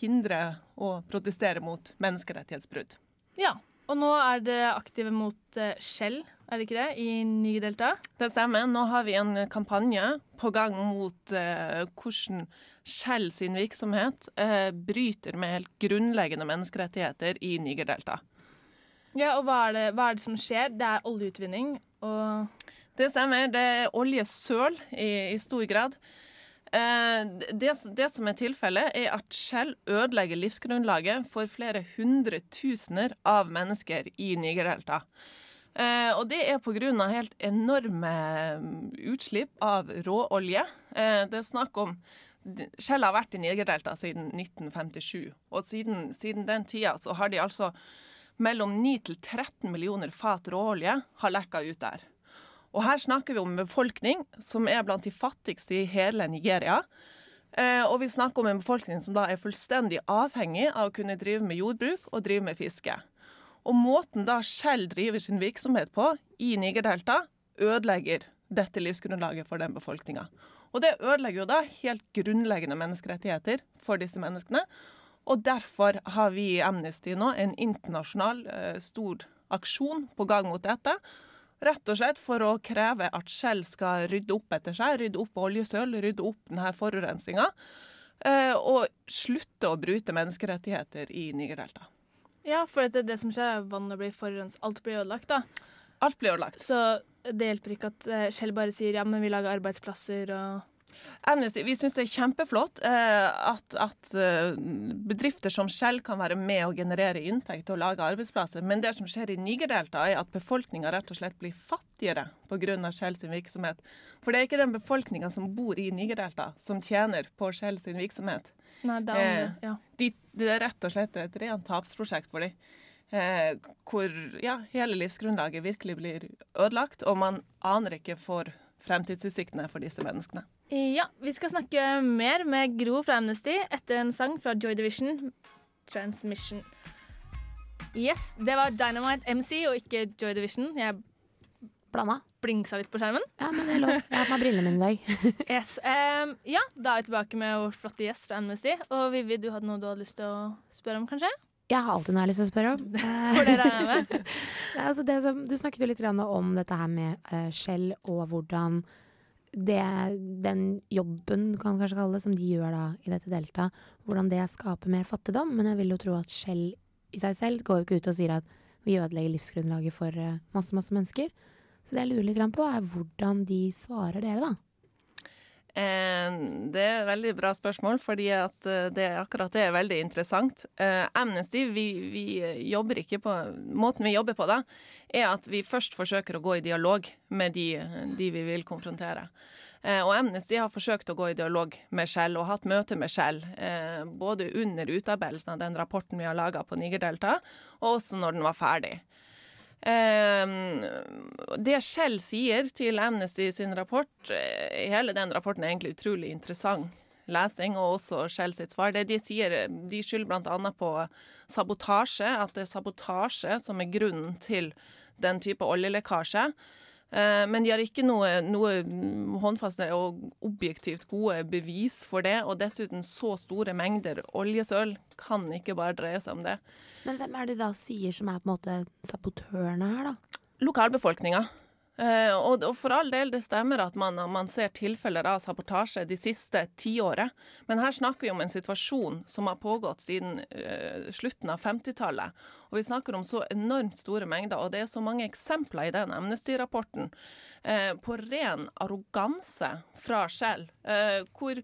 hindre og protestere mot menneskerettighetsbrudd. Ja, og nå er dere aktive mot eh, Shell, er det ikke det, i Niger-delta? Det stemmer. Nå har vi en kampanje på gang mot eh, hvordan Shell sin virksomhet eh, bryter med helt grunnleggende menneskerettigheter i Niger-delta. Ja, og hva er, det, hva er det som skjer? Det er oljeutvinning og Det stemmer. Det er oljesøl i, i stor grad. Eh, det, det som er tilfellet, er at Shell ødelegger livsgrunnlaget for flere hundre tusener av mennesker i Nigerdelta. Eh, og det er pga. helt enorme mm, utslipp av råolje. Eh, det er snakk om Shell har vært i Nigerdelta siden 1957, og siden, siden den tida så har de altså mellom 9 til 13 millioner fat råolje har lekka ut der. Og her snakker vi om en befolkning som er blant de fattigste i hele Nigeria. Eh, og vi snakker om en befolkning som da er fullstendig avhengig av å kunne drive med jordbruk og drive med fiske. Og måten da Shell driver sin virksomhet på i Nigerdelta, ødelegger dette livsgrunnlaget for den befolkninga. Og det ødelegger jo da helt grunnleggende menneskerettigheter for disse menneskene. Og derfor har vi i Amnesty nå en internasjonal eh, stor aksjon på gang mot dette. Rett og slett for å kreve at Shell skal rydde opp etter seg, rydde opp oljesøl, rydde opp denne forurensninga. Eh, og slutte å bryte menneskerettigheter i Nigerdelta. Ja, for det, det som skjer er at vannet blir forurenset. Alt blir ødelagt, da. Alt blir ødelagt. Så det hjelper ikke at eh, Shell bare sier ja, men vi lager arbeidsplasser og Amnesty, vi syns det er kjempeflott eh, at, at eh, bedrifter som Shell kan være med å generere inntekt og lage arbeidsplasser. Men det som skjer i Nigerdelta, er at befolkninga rett og slett blir fattigere pga. Shell sin virksomhet. For det er ikke den befolkninga som bor i Nigerdelta som tjener på Shell sin virksomhet. Nei, det er andre, ja. de, det er rett og slett et rent tapsprosjekt for dem. Eh, hvor ja, hele livsgrunnlaget virkelig blir ødelagt, og man aner ikke for fremtidsutsiktene for disse menneskene. Ja, vi skal snakke mer med Gro fra Amnesty etter en sang fra Joy Division, 'Transmission'. Yes, det var Dynamite MC og ikke Joy Division. Jeg Blanda. blingsa litt på skjermen. Ja, men det er lov. Jeg har på meg brillene mine i dag. Yes. um, ja, da er vi tilbake med vår flotte gjest fra Amnesty. Og Vivi, du hadde noe du hadde lyst til å spørre om, kanskje? Jeg har alltid noe jeg har lyst til å spørre om. For det regner jeg med. Altså som, du snakket jo litt om dette her med uh, Shell og hvordan det, den jobben, kan man kanskje kalle det, som de gjør da i dette deltaet, hvordan det skaper mer fattigdom. Men jeg vil jo tro at skjell i seg selv går jo ikke ut og sier at vi ødelegger livsgrunnlaget for uh, masse, masse mennesker. Så det jeg lurer litt på, er hvordan de svarer dere, da. Eh, Det er et veldig bra spørsmål, fordi at eh, det, akkurat det er veldig interessant. Eh, Amnesty, vi, vi jobber ikke på Måten vi jobber på da, er at vi først forsøker å gå i dialog med de, de vi vil konfrontere. Og Amnesty har forsøkt å gå i dialog med Shell og hatt møte med Shell. Både under utarbeidelsen av den rapporten vi har laga på Nigerdelta, og også når den var ferdig. Eh, det Shell sier til Amnesty sin rapport, eh, hele den rapporten er egentlig utrolig interessant lesing, og også Shell sitt svar. Det de sier, de skylder bl.a. på sabotasje, at det er sabotasje som er grunnen til den type oljelekkasje. Eh, Men de har ikke noe, noe håndfaste og objektivt gode bevis for det. Og dessuten så store mengder oljesøl kan ikke bare dreie seg om det. Men hvem er det da sier som er på en måte sabotørene her, da? Lokalbefolkninga. Eh, og, og for all del, det stemmer at man, man ser tilfeller av sabotasje de siste tiåret. Men her snakker vi om en situasjon som har pågått siden uh, slutten av 50-tallet. Og vi snakker om så enormt store mengder, og det er så mange eksempler i den Amnesty-rapporten uh, på ren arroganse fra Shell. Hvor,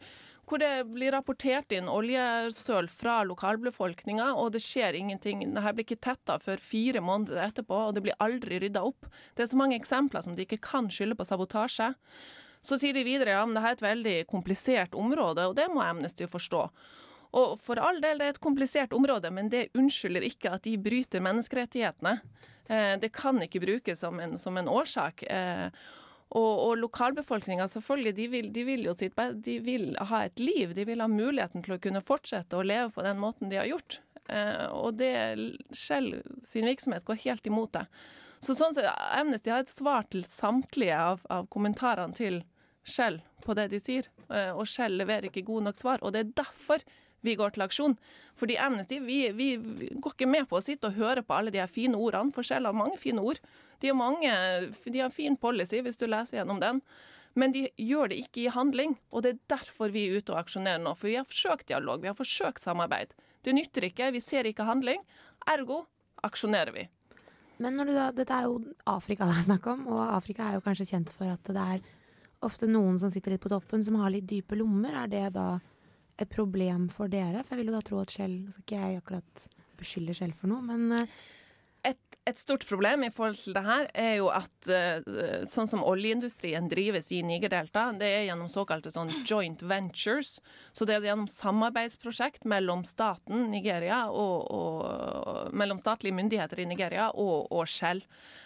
hvor det blir rapportert inn oljesøl fra lokalbefolkninga, og det skjer ingenting. Dette blir ikke tetta før fire måneder etterpå, og det blir aldri rydda opp. Det er så mange eksempler som de ikke kan skylde på sabotasje. Så sier de videre ja, men dette er et veldig komplisert område, og det må Amnesty forstå. Og for all del, det er et komplisert område, men det unnskylder ikke at de bryter menneskerettighetene. Eh, det kan ikke brukes som en, som en årsak. Og, og lokalbefolkninga selvfølgelig, de vil, de vil jo sitt De vil ha et liv. De vil ha muligheten til å kunne fortsette å leve på den måten de har gjort. Eh, og det Shell sin virksomhet går helt imot det. Så sånn sett, Amnesty har et svar til samtlige av, av kommentarene til Shell på det de sier. Eh, og Shell leverer ikke gode nok svar. Og det er derfor vi går til aksjon. Fordi Amnesty vi, vi går ikke med på å sitte og høre på alle de her fine ordene, for Shell har mange fine ord. De har, mange, de har fin policy, hvis du leser gjennom den. Men de gjør det ikke i handling, og det er derfor vi er ute og aksjonerer nå. For vi har forsøkt dialog, vi har forsøkt samarbeid. Det nytter ikke, vi ser ikke handling. Ergo aksjonerer vi. Men da, dette er jo Afrika det er snakk om, og Afrika er jo kanskje kjent for at det er ofte noen som sitter litt på toppen, som har litt dype lommer. Er det da et problem for dere? For jeg vil jo da tro at Shell Nå skal ikke jeg akkurat beskylde Shell for noe, men eh, Et, stort problem i forhold til det her er jo at eh, sånn som oljeindustrien drives i Nigerdelta, det er gjennom såkalte sånn joint ventures. Så det er gjennom samarbeidsprosjekt mellom staten Nigeria og, og mellom statlige myndigheter i Nigeria og, og Shell.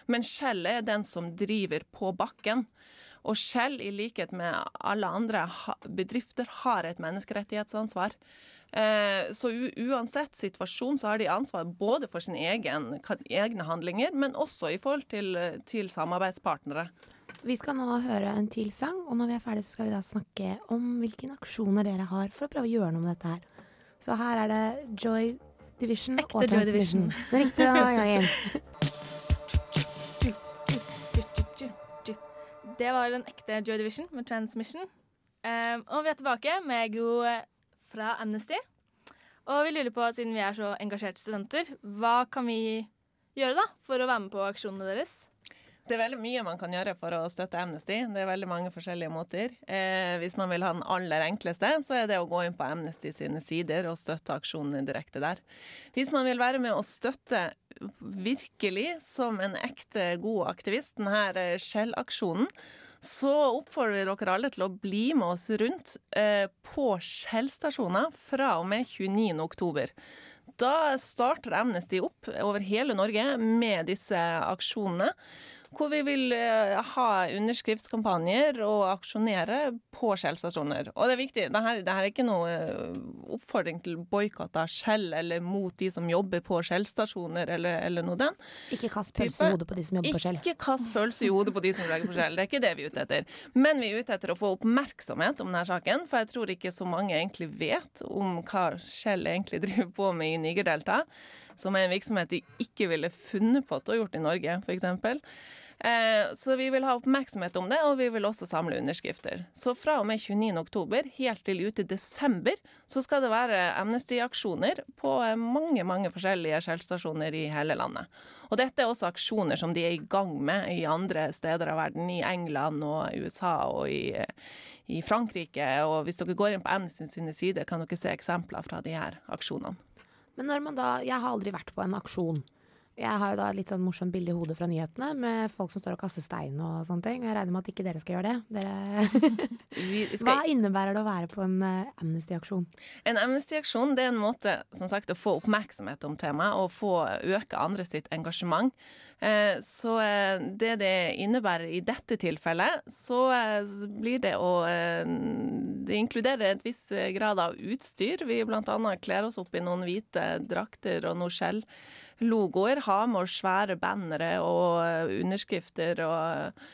Men Shell er den som driver på bakken. Og Shell, i likhet med alle andre bedrifter, har et menneskerettighetsansvar. Eh, Så uansett situasjon så har de ansvar både for sine egen, egne handlinger, men også i forhold til, til samarbeidspartnere. vi skal nå høre en til sang, og når vi er ferdige så skal vi da snakke om hvilke aksjoner dere har for å prøve å gjøre noe med dette her. Så her er det Joy Division Ekte og Joy Transmission. Division. Riktig denne gangen. Det var den ekte Joy Division med Transmission. Um, og vi er tilbake med Gro eh, fra Amnesty. Og vi lurer på, siden vi er så engasjerte studenter, hva kan vi gjøre da for å være med på aksjonene deres? Det er veldig mye man kan gjøre for å støtte Amnesty. Det er veldig mange forskjellige måter. Eh, hvis man vil ha den aller enkleste, så er det å gå inn på Amnesty sine sider og støtte aksjonene direkte der. Hvis man vil være med å støtte virkelig som en ekte god aktivist, denne Shell-aksjonen, så oppfordrer vi dere alle til å bli med oss rundt eh, på Shell-stasjoner fra og med 29. oktober. Da starter Amnesty opp over hele Norge med disse aksjonene. Hvor vi vil eh, ha underskriftskampanjer og aksjonere på Shell-stasjoner. Og det er viktig, dette, her er ikke noe eh, oppfordring til boikott av Shell eller mot de som jobber på Shell-stasjoner eller, eller noe den. Ikke kast pølse i hodet på de som jobber på Shell. Ikke kast pølse i hodet på de som jobber på Shell. Det er ikke det vi er ute etter. Men vi er ute etter å få oppmerksomhet om denne saken, for jeg tror ikke så mange egentlig vet om hva Shell egentlig driver på med i Nigerdeltaet. Som er en virksomhet de ikke ville funnet på å ha gjort i Norge, f.eks. Eh, så vi vil ha oppmerksomhet om det, og vi vil også samle underskrifter. Så fra og med 29. oktober helt til ut i desember så skal det være Amnesty-aksjoner på eh, mange mange forskjellige skjellstasjoner i hele landet. Og dette er også aksjoner som de er i gang med i andre steder av verden, i England og USA og i, i Frankrike. Og hvis dere går inn på Amnesty sine sider, kan dere se eksempler fra de her aksjonene. Men når man da Jeg har aldri vært på en aksjon. Jeg har jo da et litt sånn morsomt bilde i hodet fra nyhetene med folk som står og kaster stein og sånne ting. Og jeg regner med at ikke dere skal gjøre det. Dere Hva innebærer det å være på en uh, Amnesty-aksjon? En Amnesty-aksjon er en måte som sagt, å få oppmerksomhet om temaet og få øke andre sitt engasjement. Eh, så eh, det det innebærer i dette tilfellet, så eh, blir det å eh, Det inkluderer et viss grad av utstyr. Vi bl.a. kler oss opp i noen hvite drakter og noe skjell logoer. Har med oss svære bannere og eh, underskrifter og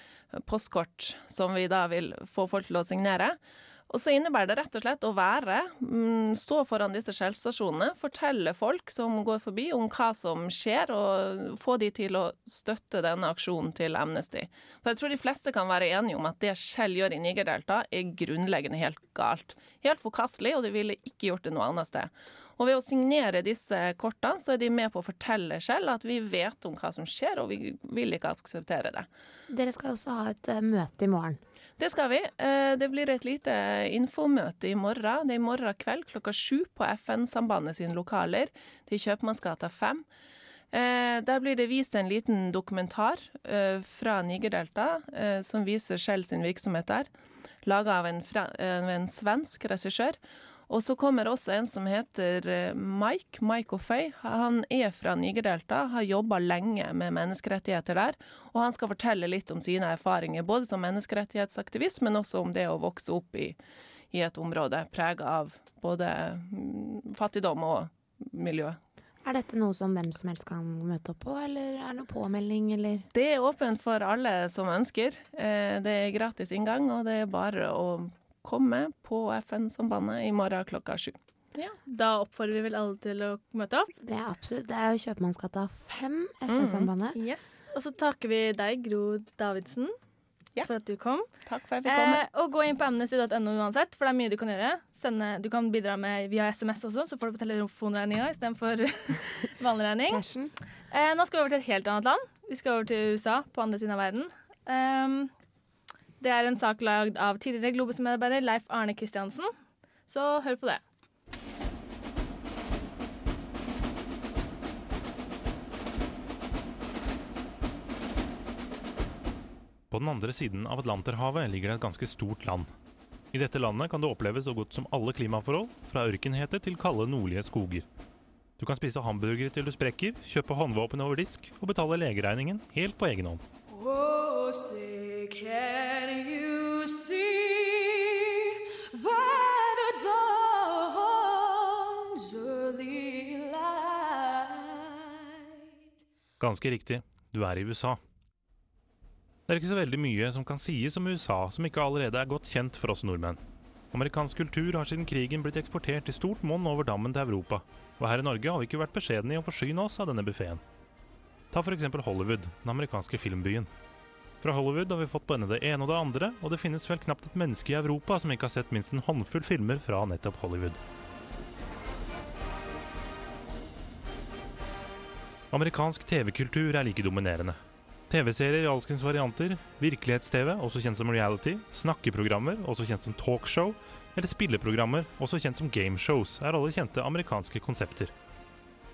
postkort som vi da vil få folk til å signere. Og så innebærer det rett og slett å være, mm, stå foran disse skjellstasjonene, fortelle folk som går forbi om hva som skjer, og få de til å støtte denne aksjonen til Amnesty. For jeg tror de fleste kan være enige om at det Skjell gjør i Nigerdelta er grunnleggende helt galt. Helt forkastelig, og de ville ikke gjort det noe annet sted. Og ved å signere disse kortene, så er de med på å fortelle selv at vi vet om hva som skjer, og vi vil ikke akseptere det. Dere skal også ha et uh, møte i morgen. Det skal vi. Uh, det blir et lite infomøte i morgen. Det er i morgen kveld klokka sju på FN-sambandet sine lokaler til Kjøpmannsgata 5. Eh, der blir det vist en liten dokumentar eh, fra Nigerdelta eh, som viser Shell sin virksomhet der. Laga av en, en svensk regissør. Og så kommer også en som heter eh, Mike, Mike O'Fay. Han er fra Nigerdelta, har jobba lenge med menneskerettigheter der. Og han skal fortelle litt om sine erfaringer, både som menneskerettighetsaktivist, men også om det å vokse opp i, i et område prega av både mm, fattigdom og miljø. Er dette noe som hvem som helst kan møte opp på, eller er det noe påmelding, eller? Det er åpent for alle som ønsker. Eh, det er gratis inngang, og det er bare å komme på FN-sambandet i morgen klokka sju. Ja, Da oppfordrer vi vel alle til å møte opp. Det er absolutt. Det er Kjøpmannsgata 5, FN-sambandet. Mm. Yes. Og så takker vi deg, Gro Davidsen, ja. for at du kom. Takk for at jeg fikk komme. Eh, og gå inn på amnesty.no uansett, for det er mye du kan gjøre. Sende, du kan bidra med via SMS også, så får du på telefonregninga istedenfor vanlig regning. Eh, nå skal vi over til et helt annet land. Vi skal over til USA, på andre siden av verden. Um, det er en sak lagd av tidligere Globus-medarbeider Leif Arne Kristiansen. Så hør på det. På den andre siden av Atlanterhavet ligger det et ganske stort land. I dette landet kan du oppleve så godt som alle klimaforhold, fra ørkenhete til kalde nordlige skoger. Du kan spise hamburgere til du sprekker, kjøpe håndvåpen over disk og betale legeregningen helt på egen hånd. Oh, Ganske riktig, du er i USA. Det er ikke så veldig mye som kan sies om USA som ikke allerede er godt kjent for oss nordmenn. Amerikansk kultur har siden krigen blitt eksportert i stort monn over dammen til Europa, og her i Norge har vi ikke vært beskjedne i å forsyne oss av denne buffeen. Ta f.eks. Hollywood, den amerikanske filmbyen. Fra Hollywood har vi fått både det ene og det andre, og det finnes vel knapt et menneske i Europa som ikke har sett minst en håndfull filmer fra nettopp Hollywood. Amerikansk TV-kultur er like dominerende. TV-serier i alskens varianter, virkelighets-TV, også kjent som reality, snakkeprogrammer, også kjent som talkshow, eller spilleprogrammer, også kjent som gameshows, er alle kjente amerikanske konsepter.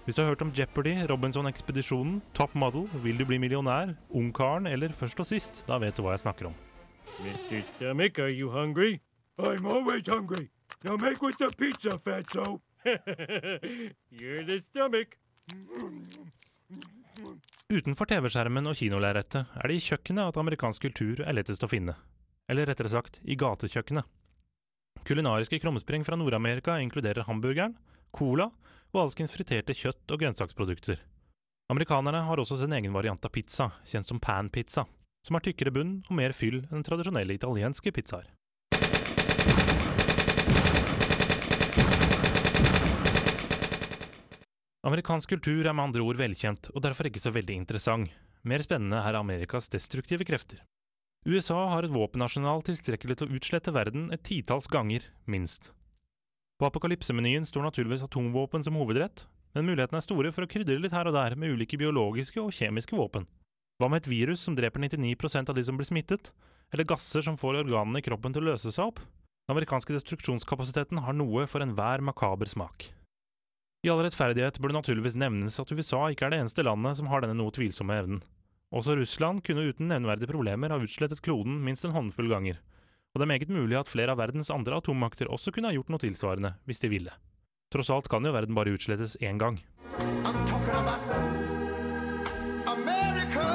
Hvis du har hørt om Jeopardy, Robinson-ekspedisjonen, Top Model, Vil du bli millionær, Ungkaren eller Først og sist, da vet du hva jeg snakker om. Mr. Stomach, are you hungry? I'm always hungry. Now make with the pizza, fatso. You're the stomach. Utenfor TV-skjermen og kinolerretet er det i kjøkkenet at amerikansk kultur er lettest å finne. Eller rettere sagt, i gatekjøkkenet. Kulinariske krumspring fra Nord-Amerika inkluderer hamburgeren, cola og alskens friterte kjøtt- og grønnsaksprodukter. Amerikanerne har også sin egen variant av pizza, kjent som pan-pizza, som har tykkere bunn og mer fyll enn tradisjonelle italienske pizzaer. Amerikansk kultur er med andre ord velkjent, og derfor ikke så veldig interessant. Mer spennende er Amerikas destruktive krefter. USA har et våpenarsenal tilstrekkelig til å utslette verden et titalls ganger, minst. På apokalypsemenyen står naturligvis atomvåpen som hovedrett, men mulighetene er store for å krydre litt her og der med ulike biologiske og kjemiske våpen. Hva med et virus som dreper 99% av de som blir smittet, eller gasser som får organene i kroppen til å løse seg opp? Den amerikanske destruksjonskapasiteten har noe for enhver makaber smak. I all rettferdighet burde naturligvis nevnes at USA ikke er det eneste landet som har denne noe tvilsomme evnen. Også Russland kunne uten nevneverdige problemer ha utslettet kloden minst en håndfull ganger, og det er meget mulig at flere av verdens andre atommakter også kunne ha gjort noe tilsvarende, hvis de ville. Tross alt kan jo verden bare utslettes én gang. I'm talking about America,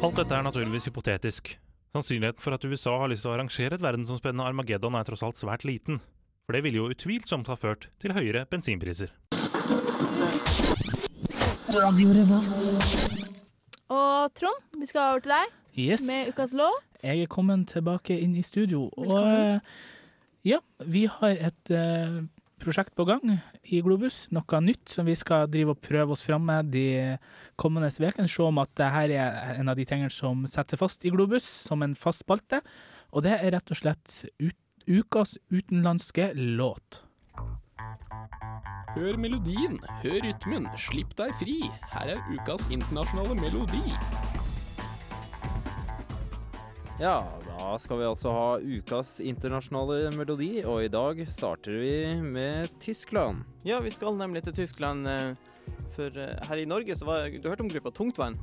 Alt dette er naturligvis hypotetisk. Sannsynligheten for at USA har lyst til å arrangere et verdensomspennende Armageddon er tross alt svært liten, for det ville jo utvilsomt ha ført til høyere bensinpriser. Og Trond, vi skal over til deg Yes. med ukas låt. Jeg er kommet tilbake inn i studio, Velkommen. Og ja, vi har et eh, prosjekt på gang i Globus. Noe nytt som vi skal drive og prøve oss fram med de kommende ukene. Se om at det her er en av de tingene som setter fast i Globus, som en fast spalte. Og det er rett og slett ut, ukas utenlandske låt. Hør melodien, hør rytmen, slipp deg fri. Her er ukas internasjonale melodi. Ja, da skal vi altså ha ukas internasjonale melodi, og i dag starter vi med Tyskland. Ja, vi skal nemlig til Tyskland. eh, For eh, her i Norge så var Du har hørt om gruppa Tungtvann?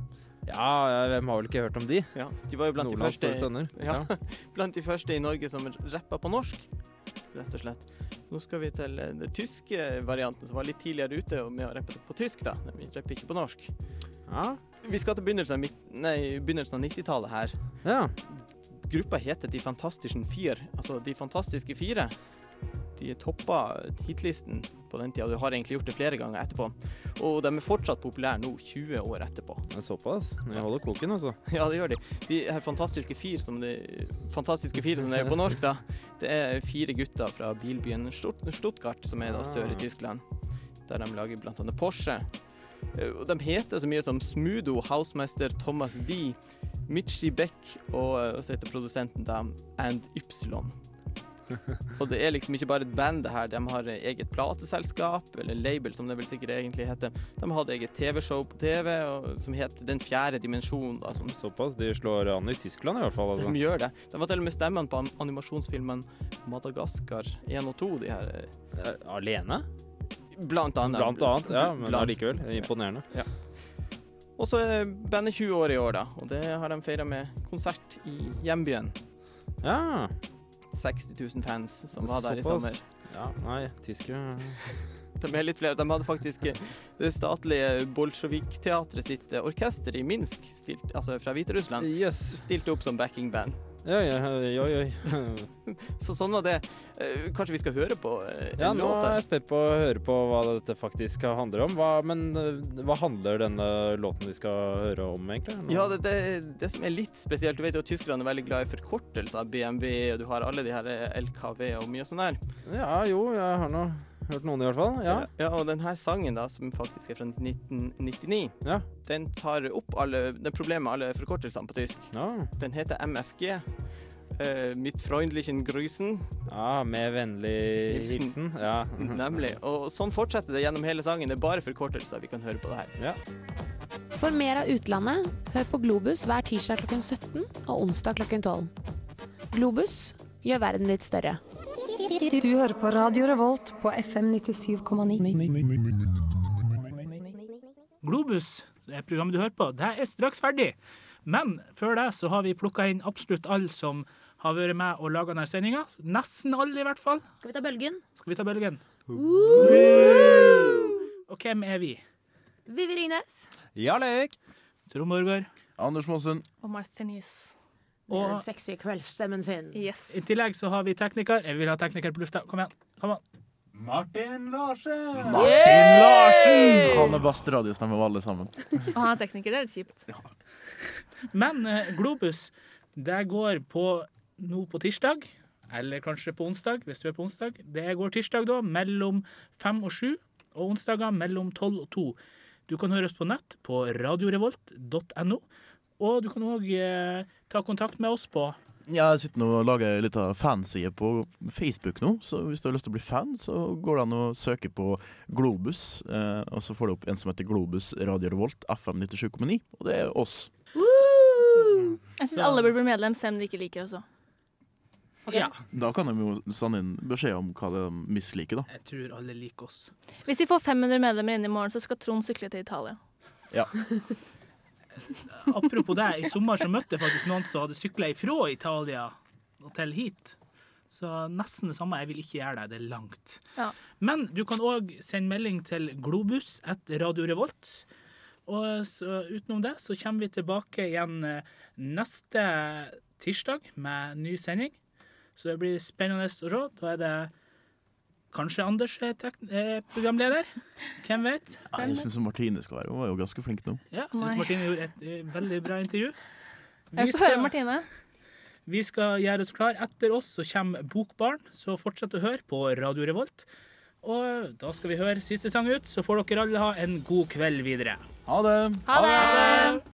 Ja, hvem har vel ikke hørt om de? Ja, De var jo blant de første. Ja, blant de første i Norge som rappa på norsk, rett og slett. Nå skal vi til eh, den tyske varianten, som var litt tidligere ute med å rappe på tysk, da. Vi rapper ikke på norsk. Ja. Vi skal til begynnelsen av, av 90-tallet her. Ja. Gruppa heter De Fantastischen Vier, altså De fantastiske fire. De toppa hitlisten på den tida, og de har egentlig gjort det flere ganger etterpå. Og de er fortsatt populære nå, 20 år etterpå. Det er såpass? De holder koken, altså. Ja, det gjør de. De her fantastiske fire, som det, fantastiske fire som det er på norsk, da, det er fire gutter fra bilbyen Stuttgart, som er da sør i Ah. Tyskland. Der de lager annet Porsche. Eh, de heter så mye som Smudo, Housemester Thomas D, Mitchi Beck og eh, så heter produsenten da And Ypsilon. Og det er liksom ikke bare et band det her, de har eget plateselskap, eller label som det vel sikkert egentlig heter. De hadde eget TV-show på TV og, som het Den fjerde dimensjon. Da, som Såpass? De slår an i Tyskland i hvert fall. Altså. de gjør det. De var til og med stemmen på animasjonsfilmen Madagaskar 1 og 2. De her, Eh, Alene? Blant annet. Blant annet, ja, men allikevel. Imponerende. Ja. Og så er bandet 20 år i år, da. Og det har de feira med konsert i hjembyen. Ja. 60 000 fans som var der i sommer. Ja, nei, tyskere De er litt flere. De hadde faktisk det statlige Bolsjevik-teatret sitt orkester i Minsk, stilt, altså fra Hviterussland, stilte opp som backingband. Ja, ja, oi, oi, oi. Så sånn var det. Eh, Kanskje vi skal høre på en Ja, en nå er jeg spent på å høre på hva dette faktisk handler om. Hva, men eh, hva handler denne låten vi skal høre om, egentlig? Nå- Ja, det, det, det som er litt spesielt, du vet jo at tyskerne er veldig glad i forkortelser. BMW, og du har alle de her eh, LKV og mye sånn der. Ja, jo, jeg har nå hørt noen i hvert fall. Ja. ja, og den her sangen da, som faktisk er fra 1999, Ja. den tar opp alle, den problemet med alle forkortelsene på tysk. Ja. Den heter MFG. Uh, mitt freundlichen Grüßen. Ja, med vennlig hilsen. Ja. Nemlig. Og sånn fortsetter det gjennom hele sangen. Det er bare forkortelser vi kan høre på det her. Ja. For mer av utlandet, hør på Globus hver tirsdag klokken 17 og onsdag klokken 12. Globus gjør verden litt større. Du hører på Radio Revolt på FM 97,9. Globus, det er programmet du hører på, det er straks ferdig. Men før det så har vi plukka inn absolutt alle som har vært med og laga denne sendinga. Nesten alle, i hvert fall. Skal vi ta bølgen? Skal vi ta bølgen? Og hvem er vi? Vivi Ringnes. Jarlek. Trond Borgård. Anders Mossen. Og Marthinis. Med Og- den sexy kveldsstemmen sin. Yes. I tillegg så har vi tekniker. Jeg vil ha tekniker på lufta. Kom igjen. Kom igjen. Martin Larsen. Martin Larsen! Han er best radiostemme av alle sammen. Og han er tekniker, det er litt kjipt. Men eh, Globus, det går på nå på tirsdag, eller kanskje på onsdag, hvis du er på onsdag. Det går tirsdag da, mellom fem og sju, og onsdager mellom tolv og to. Du kan høre oss på nett på radiorevolt.no, og du kan òg eh, ta kontakt med oss på Jeg sitter nå og lager ei lita fanside på Facebook nå, så hvis du har lyst til å bli fan, så går det an å søke på Globus, eh, og så får du opp en som heter Globus Radio Revolt FM 97,9, og det er oss. Jeg syns alle burde bli medlem, selv om de ikke liker oss òg. Ja. Da kan de jo sende inn beskjed om hva de misliker, da. Jeg tror alle liker oss. Hvis vi får 500 medlemmer inn i morgen, så skal Trond sykle til Italia. Ja. Apropos det, i sommer så møtte jeg faktisk noen som hadde sykla ifra Italia og til hit. Så nesten det samme. Jeg vil ikke gjøre det, det er langt. Ja. Men du kan òg sende melding til Globus etter Radio Revolt. Og så, utenom det så kommer vi tilbake igjen eh, neste tirsdag med ny sending. Så det blir spennende å se. Da er det kanskje Anders er tek eh, programleder. Hvem vet? Ja, Jeg syns Martine skal være Hun var jo ganske flink nå. Ja, syns Martine gjorde et eh, veldig bra intervju. Jeg får høre Martine. vi skal gjøre oss klar. Etter oss så kommer Bokbarn, så fortsett å høre på Radio Revolt. Og da skal vi høre siste sang ut, så får dere alle ha en god kveld videre. Ha det! Ha det!